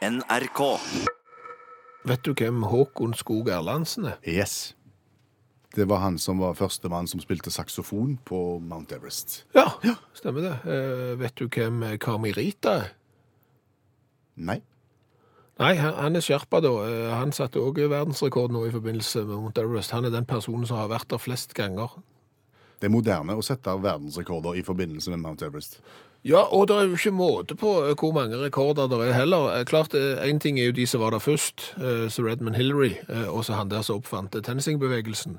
NRK. Vet du hvem Håkon Skog Erlandsen er? Yes. Det var han som var førstemann som spilte saksofon på Mount Everest. Ja, stemmer det. Eh, vet du hvem Karmirita er? Nei. Nei, han, han er skjerpa da. Eh, Han satte òg verdensrekord nå i forbindelse med Mount Everest. Han er den personen som har vært der flest ganger. Det er moderne å sette verdensrekorder i forbindelse med Mount Everest. Ja, og det er jo ikke måte på eh, hvor mange rekorder det er heller. Eh, Klart, Én ting er jo de som var der først, så Sir Edmund Hillary, eh, og så han der som oppfant eh, TenSing-bevegelsen.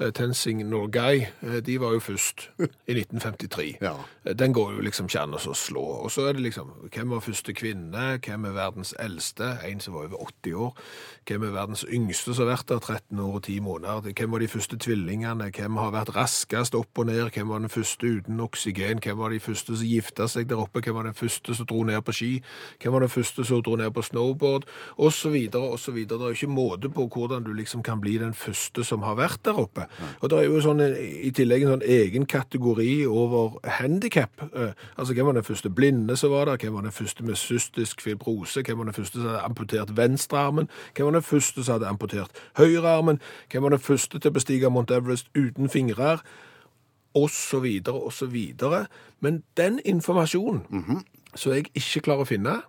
Eh, Tenzing Norgay, eh, de var jo først i 1953. Ja. Eh, Den går jo liksom ikke an å slå. Og så er det liksom, hvem var første kvinne, hvem er verdens eldste, en som var over 80 år, hvem er verdens yngste som har vært der 13 år og 10 måneder, hvem var de første tvillingene, hvem har vært raskest opp og ned, hvem var den første uten oksygen, hvem var de første som gifta seg der oppe, hvem var den første som dro ned på ski, hvem var den første som dro ned på snowboard, så videre. Det er jo ikke måte på hvordan du liksom kan bli den første som har vært der oppe. Og det er jo sånn, i tillegg en sånn egen kategori over handicap. Eh, Altså, hvem var den første blinde som var der? Hvem var den første med cystisk fibrose? Hvem var den første som hadde amputert venstrearmen? Hvem var den første som hadde amputert høyrearmen? Hvem var den første til å bestige Mount Everest uten fingrer? Så videre. Men den informasjonen som jeg ikke klarer å finne,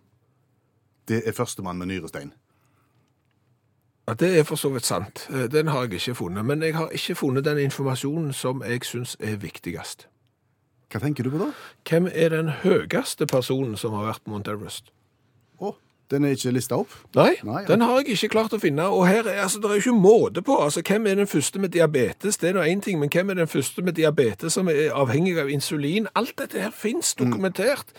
Det er førstemann med nyrestein. ja, det er for så vidt sant. Eh, Den har jeg ikke funnet. Men jeg har ikke funnet den informasjonen som jeg syns er viktigst. Hva tenker du på da? Hvem er den høyeste personen som har vært på Mount Everest? Å, den er ikke lista opp? Nei, Nei, den har jeg ikke klart å finne. Og her er, altså, det er jo ikke måte på. Altså, hvem er den første med diabetes? Det er nå én ting, men hvem er den første med diabetes som er avhengig av insulin? Alt dette her fins dokumentert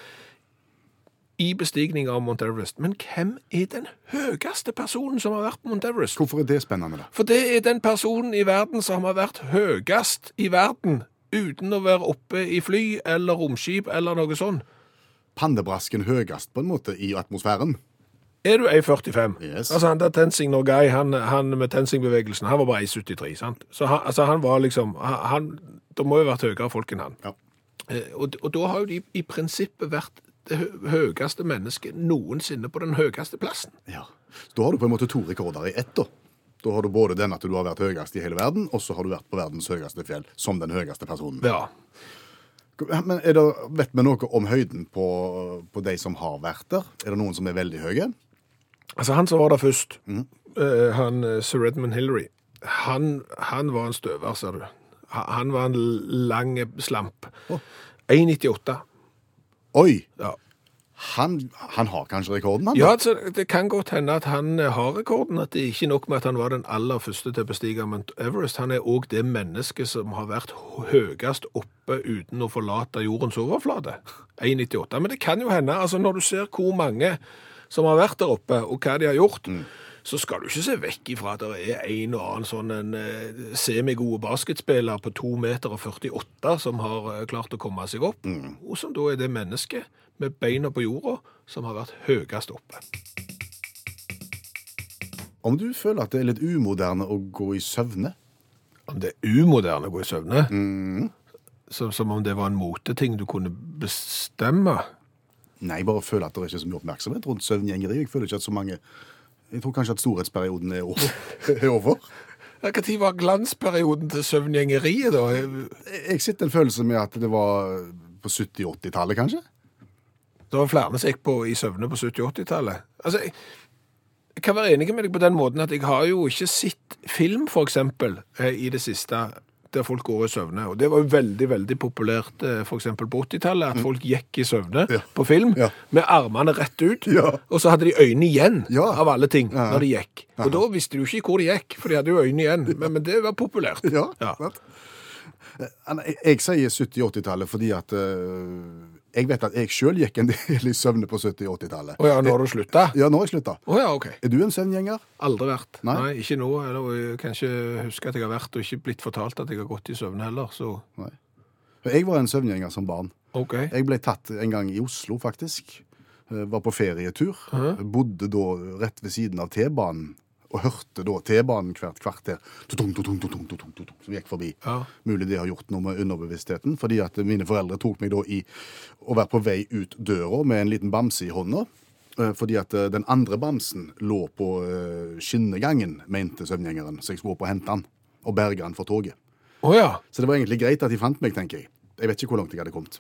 i bestigning av Mount Everest. Men hvem er den høyeste personen som har vært på Mount Everest? Hvorfor er det spennende, da? For det er den personen i verden som har vært høyest i verden uten å være oppe i fly eller romskip eller noe sånt. Pandebrasken høyest på en måte i atmosfæren. Er du 1,45? Yes. Altså han der Tenzing Norgay, han, han med Tenzing-bevegelsen, han var bare 1,73, sant? Så han, altså han var liksom, han, det må jo ha vært høyere folk enn han. Ja. Eh, Og, og da har jo de i prinsippet vært det høyeste mennesket noensinne på den høyeste plassen. ja. Da har du på en måte to rekorder i ett, da. Da har du både den at du har vært høyest i hele verden, og så har du vært på verdens høyeste fjell som den høyeste personen. Ja. Men det, vet vi noe om høyden på, på de som har vært der? Er det noen som er veldig høye? Altså han som var der først, eh, han eh, Sir Edmund Hillary, han, han var en støver, ser du. Han var en lang slamp. 1,98. Oi! Ja. Han, han har kanskje rekorden, han? da? Ja, altså, det kan godt hende at han eh, har rekorden, at det ikke nok med at han var den aller første til å bestige Mount Everest. Han er òg det mennesket som har vært høyest oppe uten å forlate jordens overflate. 1,98. Men det kan jo hende, altså når du ser hvor mange som har vært der oppe, og hva de har gjort, så skal du ikke se vekk ifra at det er en og annen sånn en eh, semigode basketspiller på 2 meter og 48 som har eh, klart å komme seg opp, og som da er det mennesket med beina på jorda som har vært høyest oppe. Om du føler at det er litt umoderne å gå i søvne? Om det er umoderne å gå i søvne, som, som om det var en moteting du kunne bestemme. Nei, bare føler at det er ikke så mye oppmerksomhet rundt søvngjengeri. Jeg føler ikke at så mange Jeg tror kanskje at storhetsperioden er over. er over. Når var glansperioden til søvngjengeriet, da? Jeg sitter en følelse med at det var på 70-80-tallet, kanskje? Det var flere som gikk på i søvne på 70-80-tallet. Altså, jeg, jeg kan være enig med deg på den måten at jeg har jo ikke sett film, for eksempel, eh, i det siste, der folk går i søvne. Og det var jo veldig, veldig populært, f.eks. for eksempel på 80-tallet, at folk gikk i søvne Ja. på film, Ja. med armene rett ut, Ja. og så hadde de øynene igjen, av alle ting, når de gikk. Og da visste jo ikke hvor de gikk, for de hadde jo øynene igjen. Men, men det var populært. Ja. Eh, Jeg, sier 70-80-tallet fordi at eh, jeg vet at jeg sjøl gikk en del i søvne på 70- og 80-tallet. Å ja, har du slutta? Ja, nå har jeg slutta. Å ja, ok. Er du en søvngjenger? Aldri vært. Nei? Nei, ikke nå. Eller jeg kan ikke huske at jeg har vært, og ikke blitt fortalt at jeg har gått i søvn heller, så Nei. Jeg var en søvngjenger som barn. OK. Jeg ble tatt en gang i Oslo, faktisk. Eh, Var på ferietur. Bodde da rett ved siden av T-banen. Og hørte da T-banen hvert kvarter som gikk forbi. Ja. Mulig det har gjort noe med underbevisstheten, fordi at mine foreldre tok meg da i å være på vei ut døra med en liten bamse i hånda. Eh, Fordi at eh, den andre bamsen lå på eh, skinnegangen, mente søvngjengeren, så jeg skulle opp og hente han og berge han for toget. Oh, ja. Så det var egentlig greit at de fant meg, tenker jeg. Jeg vet ikke hvor langt jeg hadde kommet.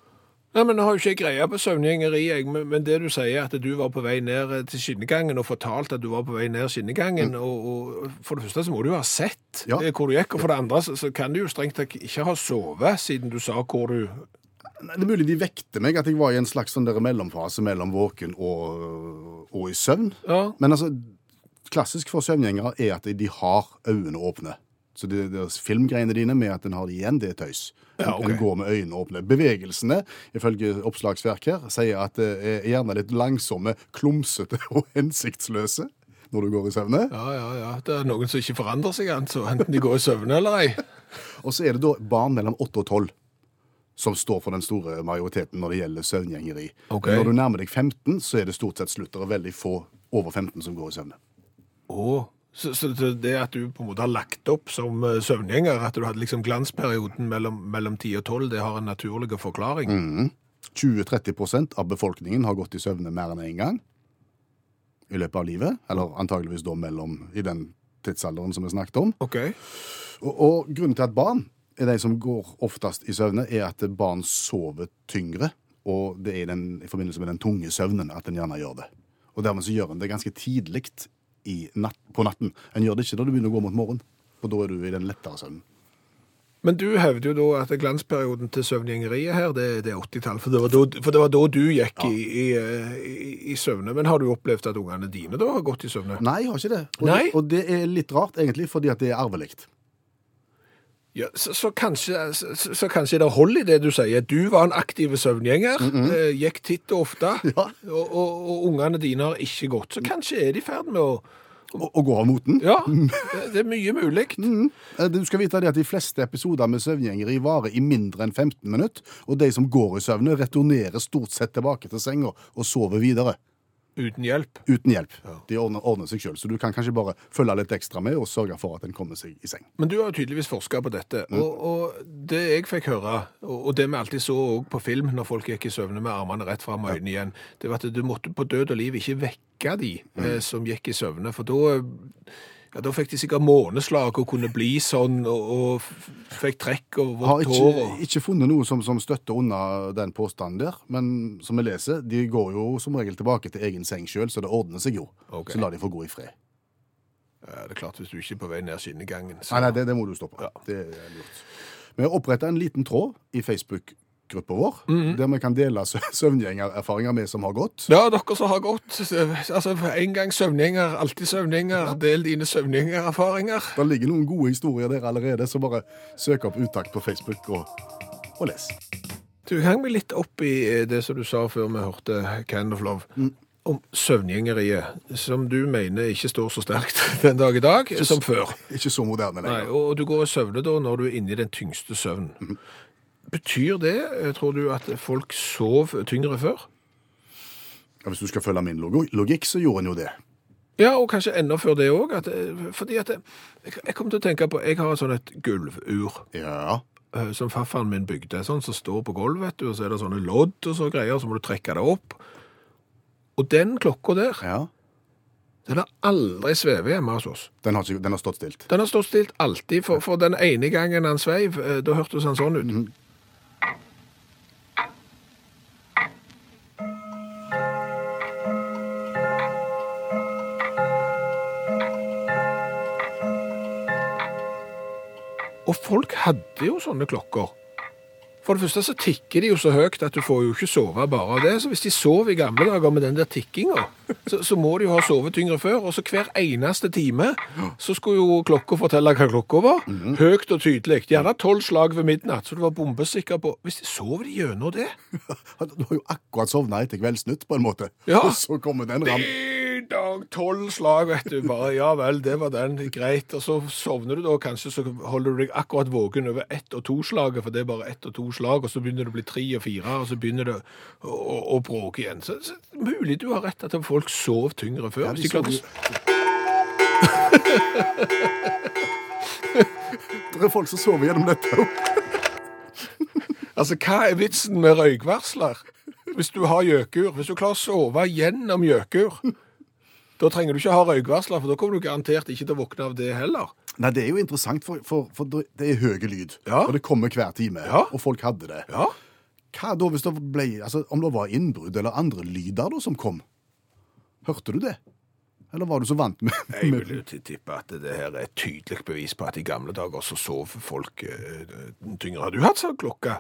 Nei, men Jeg har jo ikke greie på søvngjengeri, men, men det du sier at du var på vei ned eh, til skinnegangen og fortalte at du var på vei ned skinnegangen, og, og for det første så må du jo ha sett Ja. eh, hvor du gikk, og for det andre så, så kan du jo strengt tatt ikke ha sovet, siden du sa hvor du Nei, Det er mulig de vekte meg, at jeg var i en slags sånn mellomfase mellom våken og, og i søvn. Ja. Men altså, klassisk for søvngjengere er at de har øynene åpne. Så det, det er filmgreiene dine med at en har det igjen, det er tøys. En, Ja, okay. en går med øynene åpne. Bevegelsene, ifølge oppslagsverk her, sier at det er gjerne litt langsomme, klumsete og hensiktsløse når du går i søvne. Ja, ja, ja. Det er noen som ikke forandrer seg, altså, enten de går i søvne eller ei. Og så er det da barn mellom 8 og 12 som står for den store majoriteten når det gjelder søvngjengeri. Okay. Når du nærmer deg 15, så er det stort sett slutt. Det er veldig få over 15 som går i søvne. Å, så, så det at du på en måte har lagt opp som eh, søvngjenger, at du hadde liksom glansperioden mellom, mellom 10 og 12, det har en naturlig forklaring? 20-30% av befolkningen har gått i søvne mer enn én gang i løpet av livet. Eller antageligvis da mellom i den tidsalderen som vi snakket om. Okay. Og, og grunnen til at barn er de som går oftest i søvne, er at barn sover tyngre. Og det er den, i forbindelse med den tunge søvnen at en gjerne gjør det. Og dermed så gjør en det ganske tidlig natt, på natten. En gjør det ikke når du begynner å gå mot morgen, for da er du i den lettere søvnen. Men du hevder jo da at glansperioden til søvngjengeriet her, det, det er 80-tall, for, det var da- for det var da du gikk i, i, eh, i, i søvne. Men har du opplevd at ungene dine da har gått i søvne? Nei, jeg har ikke det. Og, det. og det er litt rart, egentlig, fordi at det er arvelig. Ja, så, så, kanskje, så, så kanskje det holder i det du sier. Du var en aktiv søvngjenger, eh, gikk titt og ofte, Ja. og, og, og ungene dine har ikke gått. Så kanskje er de i ferd med å å, går av moten. Ja, det, er mye mulig. Mm. Eh, Du skal vite det at De fleste episoder med søvngjengeri varer i mindre enn 15 minutter. Og de som går i søvne, returnerer stort sett tilbake til senga og sover videre. Uten hjelp. Uten hjelp. De ordner, ordner seg sjøl. Så du kan kanskje bare følge litt ekstra med og sørge for at en kommer seg i seng. Men du har jo tydeligvis forska på dette. Og, og det jeg fikk høre, og, det vi alltid så på film når folk gikk i søvne med armene rett fram og øynene igjen, det var at du måtte på død og liv ikke vekke de eh, som gikk i søvne. For da ja, da fikk de sikkert måneslag og kunne bli sånn, og, og fikk trekk og Har ikke. Og... ikke funnet noe som, som støtter unna den påstanden der. Men som vi leser, de går jo som regel tilbake til egen seng sjøl, så det ordner seg jo. Okay. Så la de få gå i fred. Ja, det er klart, hvis du ikke er på vei ned skinnegangen. Så... Nei, nei, det, det må du stoppe. Ja. Det er lurt. Vi har oppretta en liten tråd i Facebook-gruppa vår, Mhm. der vi kan dele søvngjengererfaringer med som har gått. Ja, dere som har gått. Altså, en gang søvngjenger, alltid søvngjenger. Del dine søvngjengererfaringer. Det ligger noen gode historier der allerede, så bare søk opp Utakt på Facebook og, og les. Du hang meg litt opp i eh, det som du sa før vi hørte Kind of Love. Om søvngjengeriet, som du mener ikke står så sterkt den dag i dag som før. Ikke så moderne lenger. Nei, og du går i søvne da når du er inne i den tyngste søvnen. Betyr det, eh, tror du, at folk sov tyngre før? Ja, hvis du skal følge min logikk, så gjorde en jo det. Ja, og kanskje enda før det òg. Fordi at eh, jeg, jeg kom til å tenke på Jeg har et et gulvur. Ja. eh, som farfaren min bygde, sånn som står på gulvet, vet du, og så er det sånne lodd og så greier, så må du trekke det opp. Og den klokka der, ja. den har aldri svevet hjemme hos oss. Den har, den har stått stilt. Den har stått stilt alltid, for, for den ene gangen han sveiv, eh, da hørtes han sånn ut. Og folk hadde jo sånne klokker. For det første så tikker de jo så høyt at du får jo ikke sove bare av det. Så hvis de sov i gamle dager med den der tikkinga, så, så må de jo ha sovet tyngre før. Og så hver eneste time så skulle jo klokka fortelle hva klokka var. Høyt og tydelig. Gjerne tolv slag ved midnatt, så du var bombesikker på Hvis de sov de gjennom det Du har jo akkurat sovna etter Kveldsnytt, på en måte. Ja. Og så kommer den ram... I dag tolv slag, vet du. Bare ja vel, det var den. Greit. Og så sovner du da kanskje, så holder du deg akkurat våken over ett og to-slaget, for det er bare ett og to slag, og så begynner det å bli tre og fire, og så begynner det å, å, å bråke igjen. Så, så mulig du har rett at folk sov tyngre før. Ja, de sov Det er folk som sover gjennom dette. Altså, hva er vitsen med røykvarsler? Hvis du har gjøkur, hvis du klarer å sove gjennom gjøkur, da trenger du ikke ha røykvarsler, for da kommer du garantert ikke til å våkne av det heller. Nei, det er jo interessant, for, for, for det er høye lyd. Ja. Og det kommer hver time. Ja. Og folk hadde det. Ja. Hva da hvis det ble, altså Om det var innbrudd eller andre lyder da som kom? Hørte du det? Eller var du så vant med, Jeg vil jo tippe at det her er et tydelig bevis på at i gamle dager så sov folk eh, tyngre. Har du hatt sånn klokke?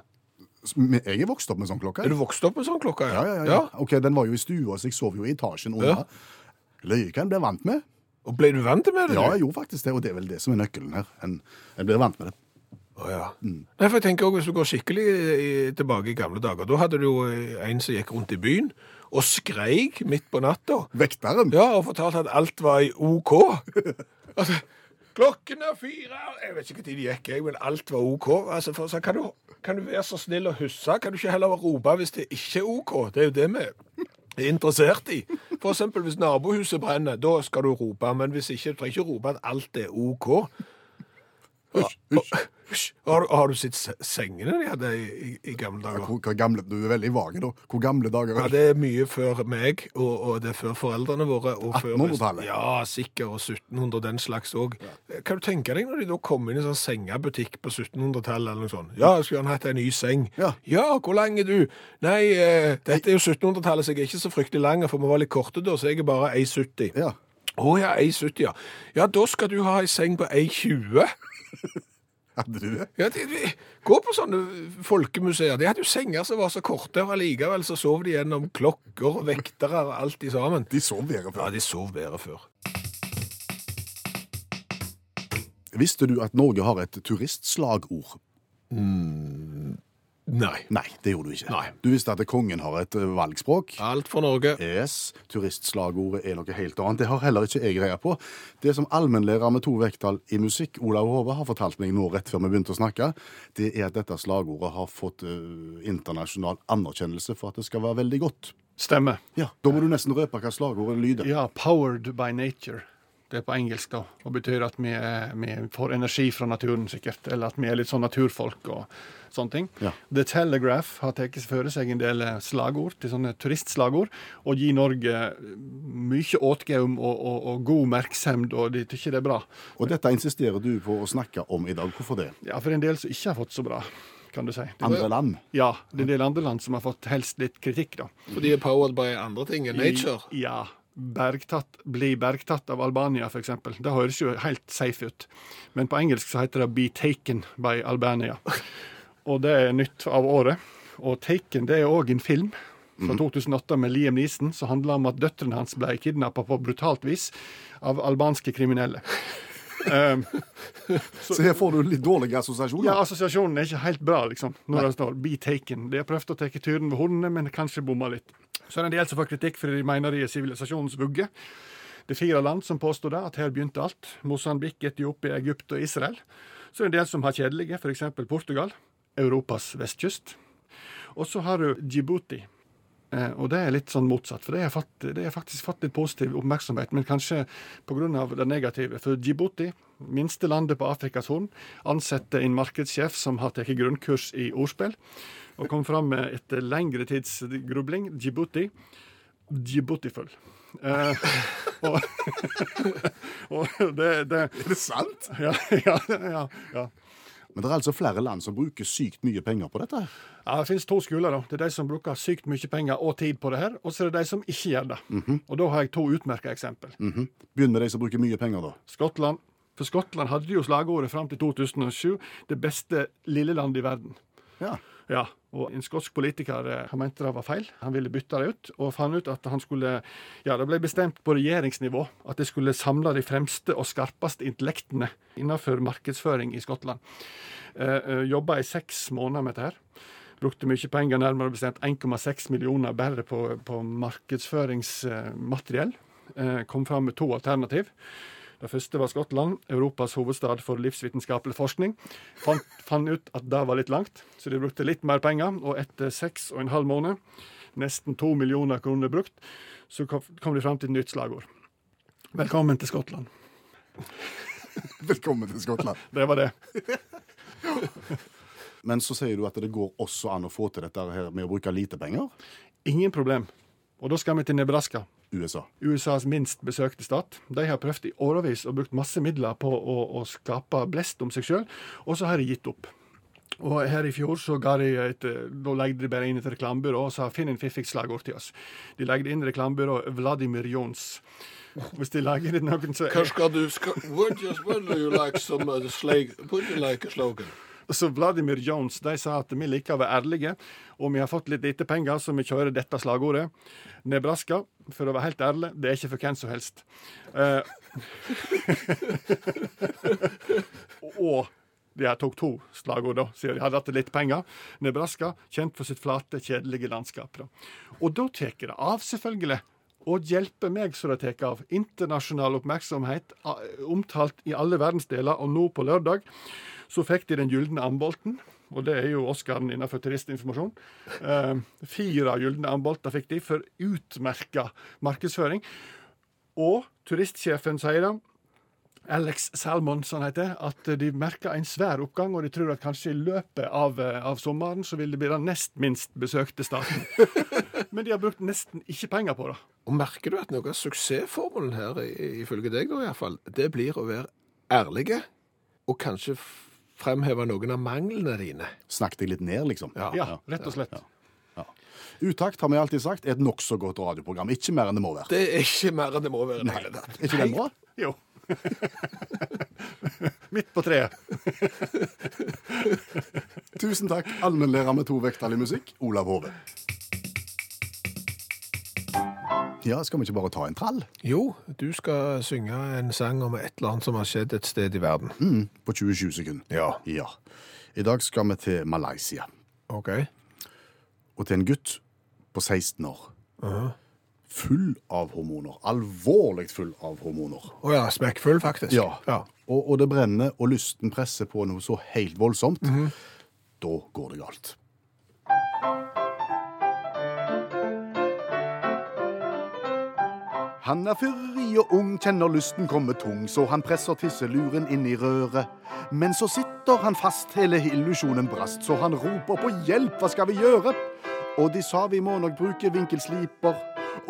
Jeg er vokst opp med sånn klokke. Er du vokst opp med sånn klokke? Ja, ja, ja. Ok, Den var jo i stua, så jeg sov jo i etasjen under. Løye kan jeg bli vant med. Og ble du vant med det? Ja, jeg gjorde faktisk det, og det er vel det som er nøkkelen her. En, en blir vant med det. Å, ja. Mm. Nei, for jeg tenker også, Hvis du går skikkelig i- tilbake i gamle dager, da hadde du jo eh, en som gikk rundt i byen og skreik midt på natta. Vekteren. Ja, og fortalte at alt var i OK. Altså, klokken er fire Jeg vet ikke når de gikk, jeg, men alt var OK. Altså, for, så kan, du, kan du være så snill å huske? Kan du ikke heller rope hvis det ikke er OK? Det er jo det vi interessert i. For eksempel hvis nabohuset brenner, da skal du rope. Men hvis ikke, du trenger ikke rope at alt er OK. Hysj, hysj. Hysj. Har, har du sett sengene de hadde i, i, i gamle dager? Hvor, hvor gamle, du er veldig vage, da. Hvor gamle dager Ja, det? er mye før meg, og, og det er før foreldrene våre. og før- 1800-tallet? Ja, sikkert. Og 1700 den slags òg. Kan du tenke deg når de da kom inn i en sånn sengebutikk på 1700-tallet eller noe sånt? Ja, jeg skulle gjerne hatt en ny seng. Ja. hvor lang er du? Nei, eh, dette er jo 1700-tallet, så jeg er ikke så fryktelig lang, for vi var litt korte da, så jeg er bare 1,70. Ja. Å ja, 1,70, ja. Ja, da skal du ha ei seng på 1,20. Hadde du det? Ja, de, de, gå på sånne folkemuseer. De hadde jo senger som var så korte, og allikevel så sov de gjennom klokker og vektere og alt i sammen. De sov bedre før. Ja, de sov bedre før. Visste du at Norge har et turistslagord? Nei. Nei, det gjorde du ikke. Nei. Du visste at kongen har et eh, valgspråk? Alt for Norge. Yes, turistslagordet er noe helt annet. Det har heller ikke jeg greie på. Det som allmennlærer med to vekttall i musikk, Olav Hove, har fortalt meg nå rett før vi begynte å snakke, det er at dette slagordet har fått uh, internasjonal anerkjennelse for at det skal være veldig godt. Stemmer. Ja, Da må du nesten røpe hva slagordet lyder. Ja, 'powered by nature'. Det er på engelsk, da. Og betyr at vi, er, vi får energi fra naturen, sikkert. Eller at vi er litt sånn naturfolk og sånne ting. Ja. The Telegraph har tatt for seg en del eh, slagord til sånne turistslagord, og gir Norge eh, mye åtgaum og, og, og god merksemd, og de tykker det er bra. Og dette insisterer du på å snakke om i dag. Hvorfor det? Ja, for en del som ikke har fått så bra, kan du si. Det, Andre land? ja, det er en del andre land som har fått helst litt kritikk, da. For de er powered by andre ting enn nature. I, ja. Bergtatt, bli bergtatt av Albania, f.eks. Det høres jo helt safe ut. Men på engelsk så heter det 'Be taken by Albania'. Og det er nytt av året. Og 'Taken' det er òg en film fra 2008 med Liam Neeson som handler om at døtrene hans ble kidnappa på brutalt vis av albanske kriminelle. Um, Så her får du litt dårlige assosiasjoner. ja, assosiasjonen er ikke helt bra, liksom, når det står 'be taken'. De har prøvd å ta turen ved hornene, men kanskje bomma litt. Så er det en del som får kritikk fordi de mener de er sivilisasjonens vugge. Det er fire land som påstår det, at her begynte alt. Mosambik, Etiopia, Egypt og Israel. Så er det en del som har kjedelige, f.eks. Portugal. Europas vestkyst. Og så har du Djibouti. Eh, og det er litt sånn motsatt, for det har, fått, det har faktisk fått litt positiv oppmerksomhet, men kanskje pga. det negative. For Djibouti, minste landet på Afrikas Horn, ansetter en markedssjef som har tatt grunnkurs i ordspill, og kom fram med etter lengre tids grubling Djibouti. Djiboutifull. Eh, og, og det, det Er det sant? ja, ja, ja, ja. Men det er altså flere land som bruker sykt mye penger på dette. Ja, Det finnes to skoler. da. Det er de som bruker sykt mye penger og tid på det her, og så er det de som ikke gjør det. Og Da har jeg to utmerka eksempel. Mhm. Begynn med de som bruker mye penger, da. Skottland. For Skottland hadde jo slagordet fram til 2007 det beste lille landet i verden. Ja. Ja, og En skotsk politiker eh, han mente det var feil. Han ville bytte det ut, og fant ut at han skulle Ja, det ble bestemt på regjeringsnivå at det skulle samle de fremste og skarpeste intellektene innenfor markedsføring i Skottland. Eh, eh, Jobba i seks måneder med dette. her. Brukte mye penger, nærmere bestemt 1,6 millioner bare på, på markedsføringsmateriell. Eh, kom fram med to alternativ. Det første var Skottland, Europas hovedstad for livsvitenskapelig forskning. Fant, fant ut at det var litt langt, så de brukte litt mer penger. Og etter seks og en halv måned, nesten to millioner kroner brukt, så kom de fram til et nytt slagord. Velkommen til Skottland. Velkommen til Skottland. Det var det. Men så sier du at det går også an å få til dette her med å bruke lite penger. Ingen problem. Og da skal vi til Nebraska. USA. USAs minst besøkte stat. De har prøvd i årevis og brukt masse midler på å, å skape blest om seg sjøl, og så har de gitt opp. Og her i fjor så ga de et, eh, da legde de bare inn et reklamebyrå og sa finn en fiffig slagord til oss. De legde inn reklamebyrået Vladimir Jons. Hvis de lager det noen så Hva skal du skal, what you like some uh, slag, Would you like a slogan? Så Vladimir Jones de sa at vi liker å være ærlige, og vi har fått litt lite penger, så vi kjører dette slagordet. Nebraska, for å være helt ærlig, det er ikke for hvem som helst. Eh, og de her tok to slagord, da, siden de hadde hatt litt penger. Nebraska, kjent for sitt flate, kjedelige landskap. Da. Og da tar det av, selvfølgelig. Og hjelpe meg så det tar av. Internasjonal oppmerksomhet, omtalt i alle verdensdeler, og nå på lørdag så fikk de Den gylne ambolten. Og det er jo Oscaren innenfor turistinformasjon. Eh, fire gylne ambolter fikk de for utmerka markedsføring. Og turistsjefen sier da, Alex Salmon, som han heter, at de merker en svær oppgang, og de tror at kanskje i løpet av, eh, av sommeren så vil det bli den nest minst besøkte staten. Men de har brukt nesten ikke penger på det. Og merker du at noe av suksessformelen her, ifølge deg da fall, det blir å være ærlige, og kanskje fremheve noen av manglene dine. Snakk deg litt ned, liksom. Ja, rett og slett. Utakt har vi alltid sagt er et nokså godt radioprogram. Ikke mer enn det må være. Det er ikke mer enn det må være Nei. Er ikke den bra? Jo. Midt på treet. Tusen takk, allmennlærer med to vekttall i musikk, Olav Hove. Ja, skal vi ikke bare ta en trall? Jo, du skal synge en sang om et eller annet som har skjedd et sted i verden. Mm, på 27 sekunder. Ja. Ja. I dag skal vi til Malaysia. Ok. Og til en gutt på 16 år. Full av hormoner. Alvorlig full av hormoner. Å ja, smekkfull faktisk. Ja. Og, og det brenner, og lysten presser på noe så helt voldsomt. Da går det galt. Han er fyrig og ung, kjenner lysten komme tung, så han presser tisseluren inn i røret. Men så sitter han fast, hele illusjonen brast, så han roper på hjelp, hva skal vi gjøre? Og de sa vi må nok bruke vinkelsliper,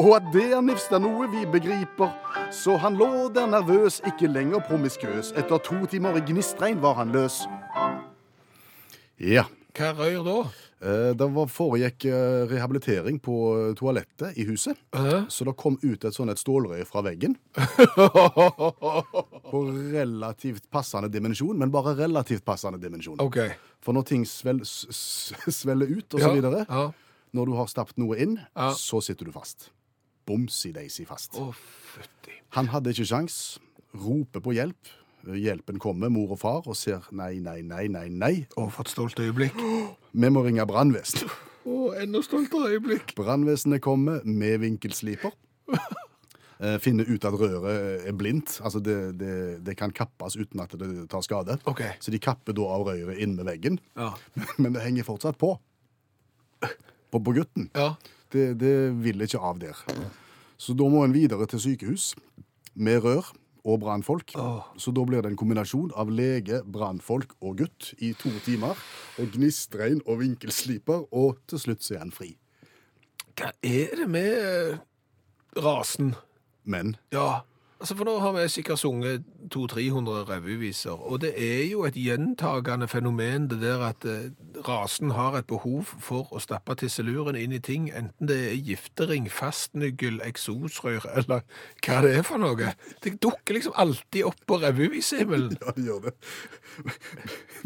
og at det er nifst er noe vi begriper. Så han lå der nervøs, ikke lenger promiskøs, etter to timer i gnistregn var han løs. Ja. Hva røyer da? Eh, Det var foregikk eh, rehabilitering på eh, toalettet i huset. Så det kom ut et sånn et fra veggen. På relativt passende dimensjon, men bare relativt passende dimensjon. Okay. For når ting svel, svelger ut, og så Ja, videre, ja. når du har stappet noe inn, Ja. så sitter du fast. Bomsi-daisy fast. Oh. Han hadde ikke sjans. Roper på hjelp. Hjelpen kommer, mor og far, og ser nei, nei, nei, nei, nei. Å, for et stolt øyeblikk. Vi må ringe brannvesenet. Å, enda stoltere øyeblikk. Brannvesenet kommer med vinkelsliper. Finne Finner ut at røret er blindt. Altså det, det, det kan kappes uten at det tar skade. Okay. Så de kapper da av røret inn med veggen. Ja. Men det henger fortsatt på. På, på gutten. Ja. Det, det vil ikke av der. Så da må en videre til sykehus med rør og brannfolk. Så da blir det en kombinasjon av lege, brannfolk og gutt i to timer. Og gnistregn og vinkelsliper, og til slutt så er han fri. Hva er det med rasen? Men Ja, altså for nå har vi sikkert sunget 200-300 revyviser, og det er jo et gjentagende fenomen det der at eh, rasen har et behov for å stappe tisseluren inn i ting, enten det er giftering, fastnyggel, eksosrør, eller hva det er for noe. Det dukker liksom alltid opp på revyvisehimmelen. Ja, det gjør det.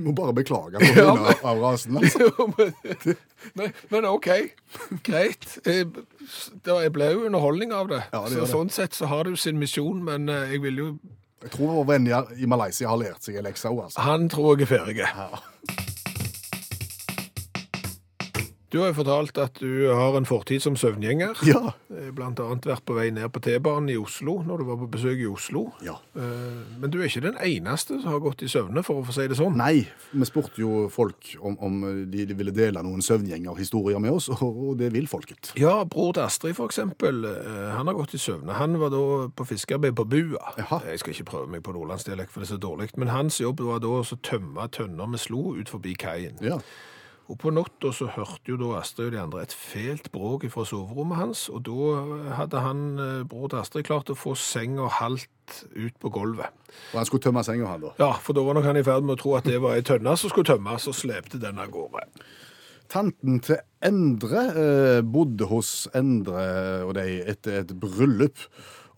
Må bare beklage på vegne av rasen. Altså. Men, men, men ok, greit. Det ble jo underholdning av det. Ja, det så. Sånn sett så har det jo sin misjon, men eh, jeg vil jo Jeg tror vår venn i- Malaysia har lært seg en lekse òg, altså. Han tror jeg er ferdig. Du har jo fortalt at du har en fortid som søvngjenger. Ja. Eh, Blant annet vært på vei ned på T-banen i Oslo når du var på besøk i Oslo. ja. Eh, Men du er ikke den eneste som har gått i søvne, for å få si det sånn. Nei, vi spurte jo folk om, om de, ville dele noen søvngjengerhistorier med oss, og, og det vil folket. Ja, bror til Astrid for eksempel, eh, han har gått i søvne. Han var da på fiskearbeid på bua. Aha. Jeg skal ikke prøve meg på nordlandsdialekt, for det er så dårlig. Men hans jobb var da å tømme tønner med slo ut forbi kaien. Ja. Og på natta så hørte jo da Astrid og de andre et fælt bråk fra soverommet hans, og da hadde han, eh, bror til Astrid, klart å få senga halvt ut på gulvet. Og han skulle tømme senga, han da. Ja, for da var nok han i ferd med å tro at det var ei tønne som skulle tømmes, og slepte den av gårde. Tanten til Endre eh, bodde hos Endre og de etter et bryllup.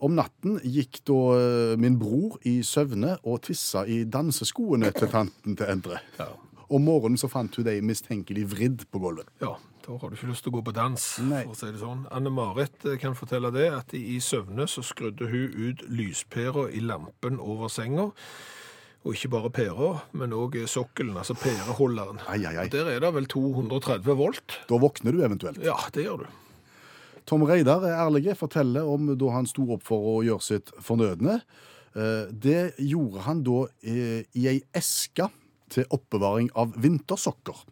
Om natten gikk da eh, min bror i søvne og tissa i danseskoene til tanten til Endre. Ja. Om morgenen så fant hun de mistenkelig vridd på gulvet. Ja, da har du ikke lyst til å gå på dans, Nei. for å si det sånn. Anne-Marit eh, kan fortelle det, at i søvne så skrudde hun ut lyspæra i lampen over senga. Og ikke bare pæra, men òg sokkelen, altså pæreholderen. Ai, ai, ai. Der er det vel 230 volt. Da våkner du eventuelt. Ja, det gjør du. Tom Reidar er ærlig, forteller om da han sto opp for å gjøre sitt fornødne. Eh, Det gjorde han da eh, i ei eske til oppbevaring av vintersokker.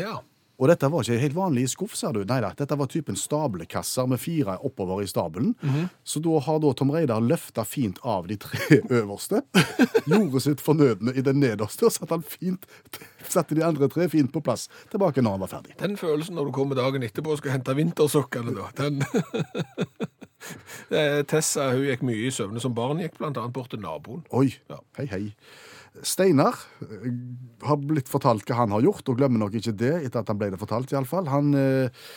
Ja. Og dette var ikke helt vanlig skuff, sa du. Nei da, dette var typen stablekasser med fire oppover i stabelen. Så da har da Tom Reidar løfta fint av de tre øverste, gjorde sitt fornødne i den nederste, og satte, han fint, satte de andre tre fint på plass tilbake når han var ferdig. Den følelsen når du kommer dagen etterpå og skal hente vintersokkene, da, den Eh, Tessa hun gikk mye i søvne som barn, gikk annet bort til naboen. Oi, Ja. hei hei. Steinar eh, har blitt fortalt hva han har gjort, og glemmer nok ikke det etter at han ble det fortalt iallfall. Han eh,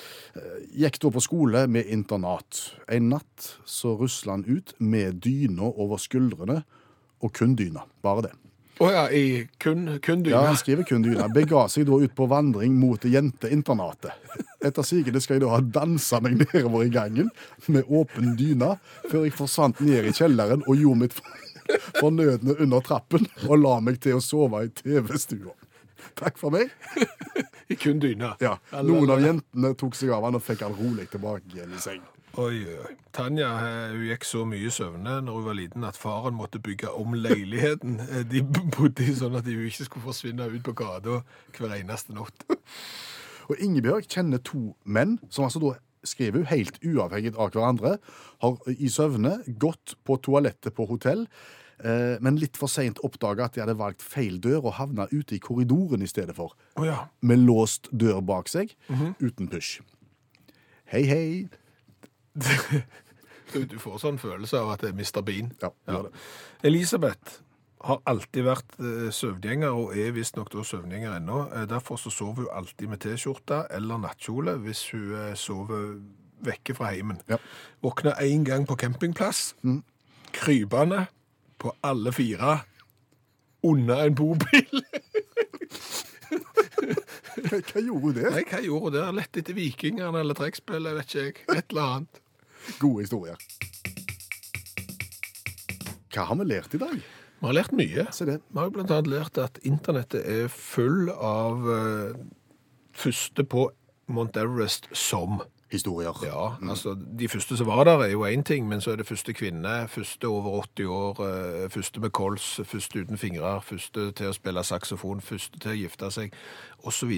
gikk da på skole med internat. En natt så rusla han ut med dyna over skuldrene, og kun dyna. Bare det. Å ja, i kun, kun dyna. Ja, han skriver kun dyna. Bega seg da ut på vandring mot jenteinternatet. Etter sigende skal jeg da ha dansa meg nedover i gangen med åpen dyne, før jeg forsvant ned i kjelleren og gjorde mitt fornødne under trappen og la meg til å sove i TV-stua. Takk for meg. I kun dyna. Ja, Noen av jentene tok seg av han og fikk han rolig tilbake igjen i seng. Oi, oi, oi. Tanja eh, hun gikk så mye søvne når hun var liten at faren måtte bygge om leiligheten eh, de bodde i, sånn at de ikke skulle forsvinne ut på gata hver eneste natt. Og Ingebjørg kjenner to menn som altså da skriver hun helt uavhengig av hverandre, har i søvne gått på toalettet på hotell, eh, men litt for seint oppdaga at de hadde valgt feil dør og havna ute i korridoren i stedet for, Oh, ja. med låst dør bak seg, uten push. Hei, hei. Du, du får sånn følelse av at det er Mr. Bean. Ja, det. Elisabeth har alltid vært eh, søvngjenger, og er visstnok da søvngjenger ennå. Eh, derfor så sover hun alltid med T-skjorte eller nattkjole hvis hun eh, sover vekke fra heimen. Ja. Våkner én gang på campingplass, krypende på alle fire, under en bobil. Hva, gjorde hun der? Nei, hva gjorde hun der? Lett etter vikingene eller trekkspillet, vet ikke jeg. Et eller annet. Gode historier. Hva har vi lært i dag? Vi har lært mye. Se det. Vi har bl.a. lært at internettet er full av uh, første på Mount Everest som. Historier. Ja, altså De første som var der, er jo én ting, men så er det første kvinne, første over 80 år, eh, første med kols, første uten fingre, første til å spille saksofon, første til å gifte seg, osv.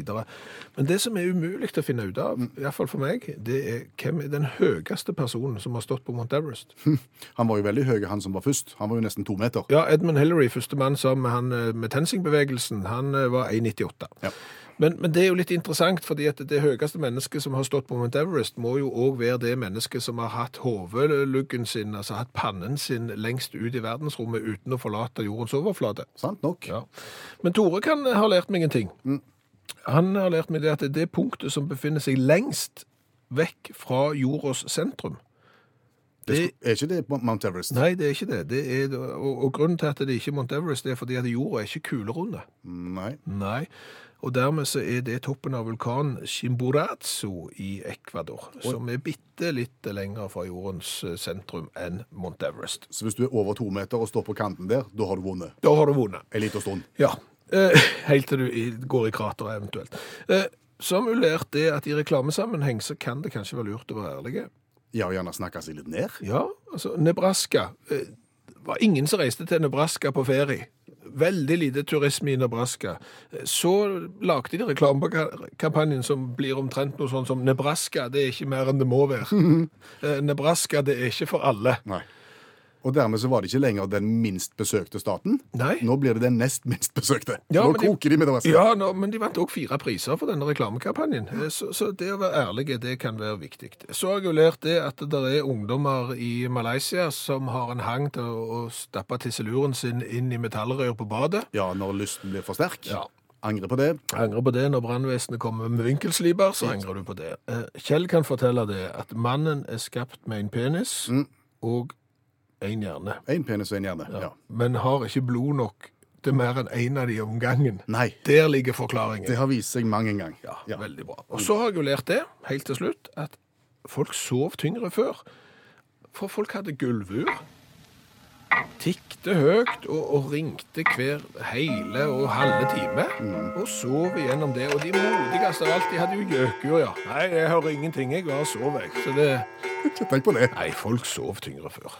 Men det som er umulig å finne ut av, iallfall for meg, det er hvem er den høyeste personen som har stått på Mount Everest. Han var jo veldig høy, han som var først. Han var jo nesten to meter. Ja, Edmund Hillary, første mann sammen med han eh, med TenSing-bevegelsen, han eh, var 1,98. Ja. Men, men det er jo litt interessant, fordi at det høyeste mennesket som har stått på Mount Everest, må jo òg være det mennesket som har hatt hovedluggen sin, altså hatt pannen sin lengst ut i verdensrommet uten å forlate jordens overflate. Sant nok. Ja. Men Tore kan ha lært meg en ting. Han har lært meg det at det punktet som befinner seg lengst vekk fra jordas sentrum. Det Det, er ikke det Mount Everest? nei, det er ikke det. det er, og, og grunnen til at det ikke er Mount Everest, det er fordi at jorda er ikke kulerunde. Nei. Nei, og dermed så er det toppen av vulkanen Chimborazo i Ecuador, som er bitte litt lenger fra jordens eh, sentrum enn Mount Everest. Så hvis du er over to meter og står på kanten der, da har du vunnet Da har du vunnet. en liten stund. Ja, eh, helt til du går i krateret eventuelt. som ulert er det at i reklamesammenheng så kan det kanskje være lurt å være ærlige. Ja, og gjerne snakke seg litt ned. Ja, altså Nebraska. eh, Det var ingen som reiste til Nebraska på ferie. Veldig lite turisme i Nebraska. Så lagde de reklamekampanjen som blir omtrent noe sånn som Nebraska, det er ikke mer enn det må være. Eh, Nebraska, det er ikke for alle. Nei. Og dermed så var det ikke lenger den minst besøkte staten. Nei. Nå blir det den nest minst besøkte. Ja, nå koker de- de med det. Ja, nå, men de vant òg fire priser for denne reklamekampanjen. Eh, Så, så det å være ærlig, det kan være viktig. Så har jeg jo lært det at det er ungdommer i Malaysia som har en hang til å, stappe tisseluren sin inn i metallrør på badet. Ja, når lysten blir for sterk. Ja. Angrer på det. Angrer på det når brannvesenet kommer med vinkelsliper, så angrer du på det. Eh, Kjell kan fortelle det at mannen er skapt med en penis og en hjerne. Én penis og én hjerne. Ja. Men har ikke blod nok til mer enn én av de om gangen. Nei, Der ligger forklaringen. det har vist seg mange en gang. Ja, veldig bra. Og så har jeg jo lært det, helt til slutt, at folk sov tyngre før. For folk hadde gulvur, tikte høyt og, og ringte hver hele og halve time, og sov igjennom det. Og de modigste av alt, de hadde jo gjøkur, ja. Nei, jeg hører ingenting, jeg bare sover, jeg. Så det, Ikke tenk på det. nei, folk sov tyngre før.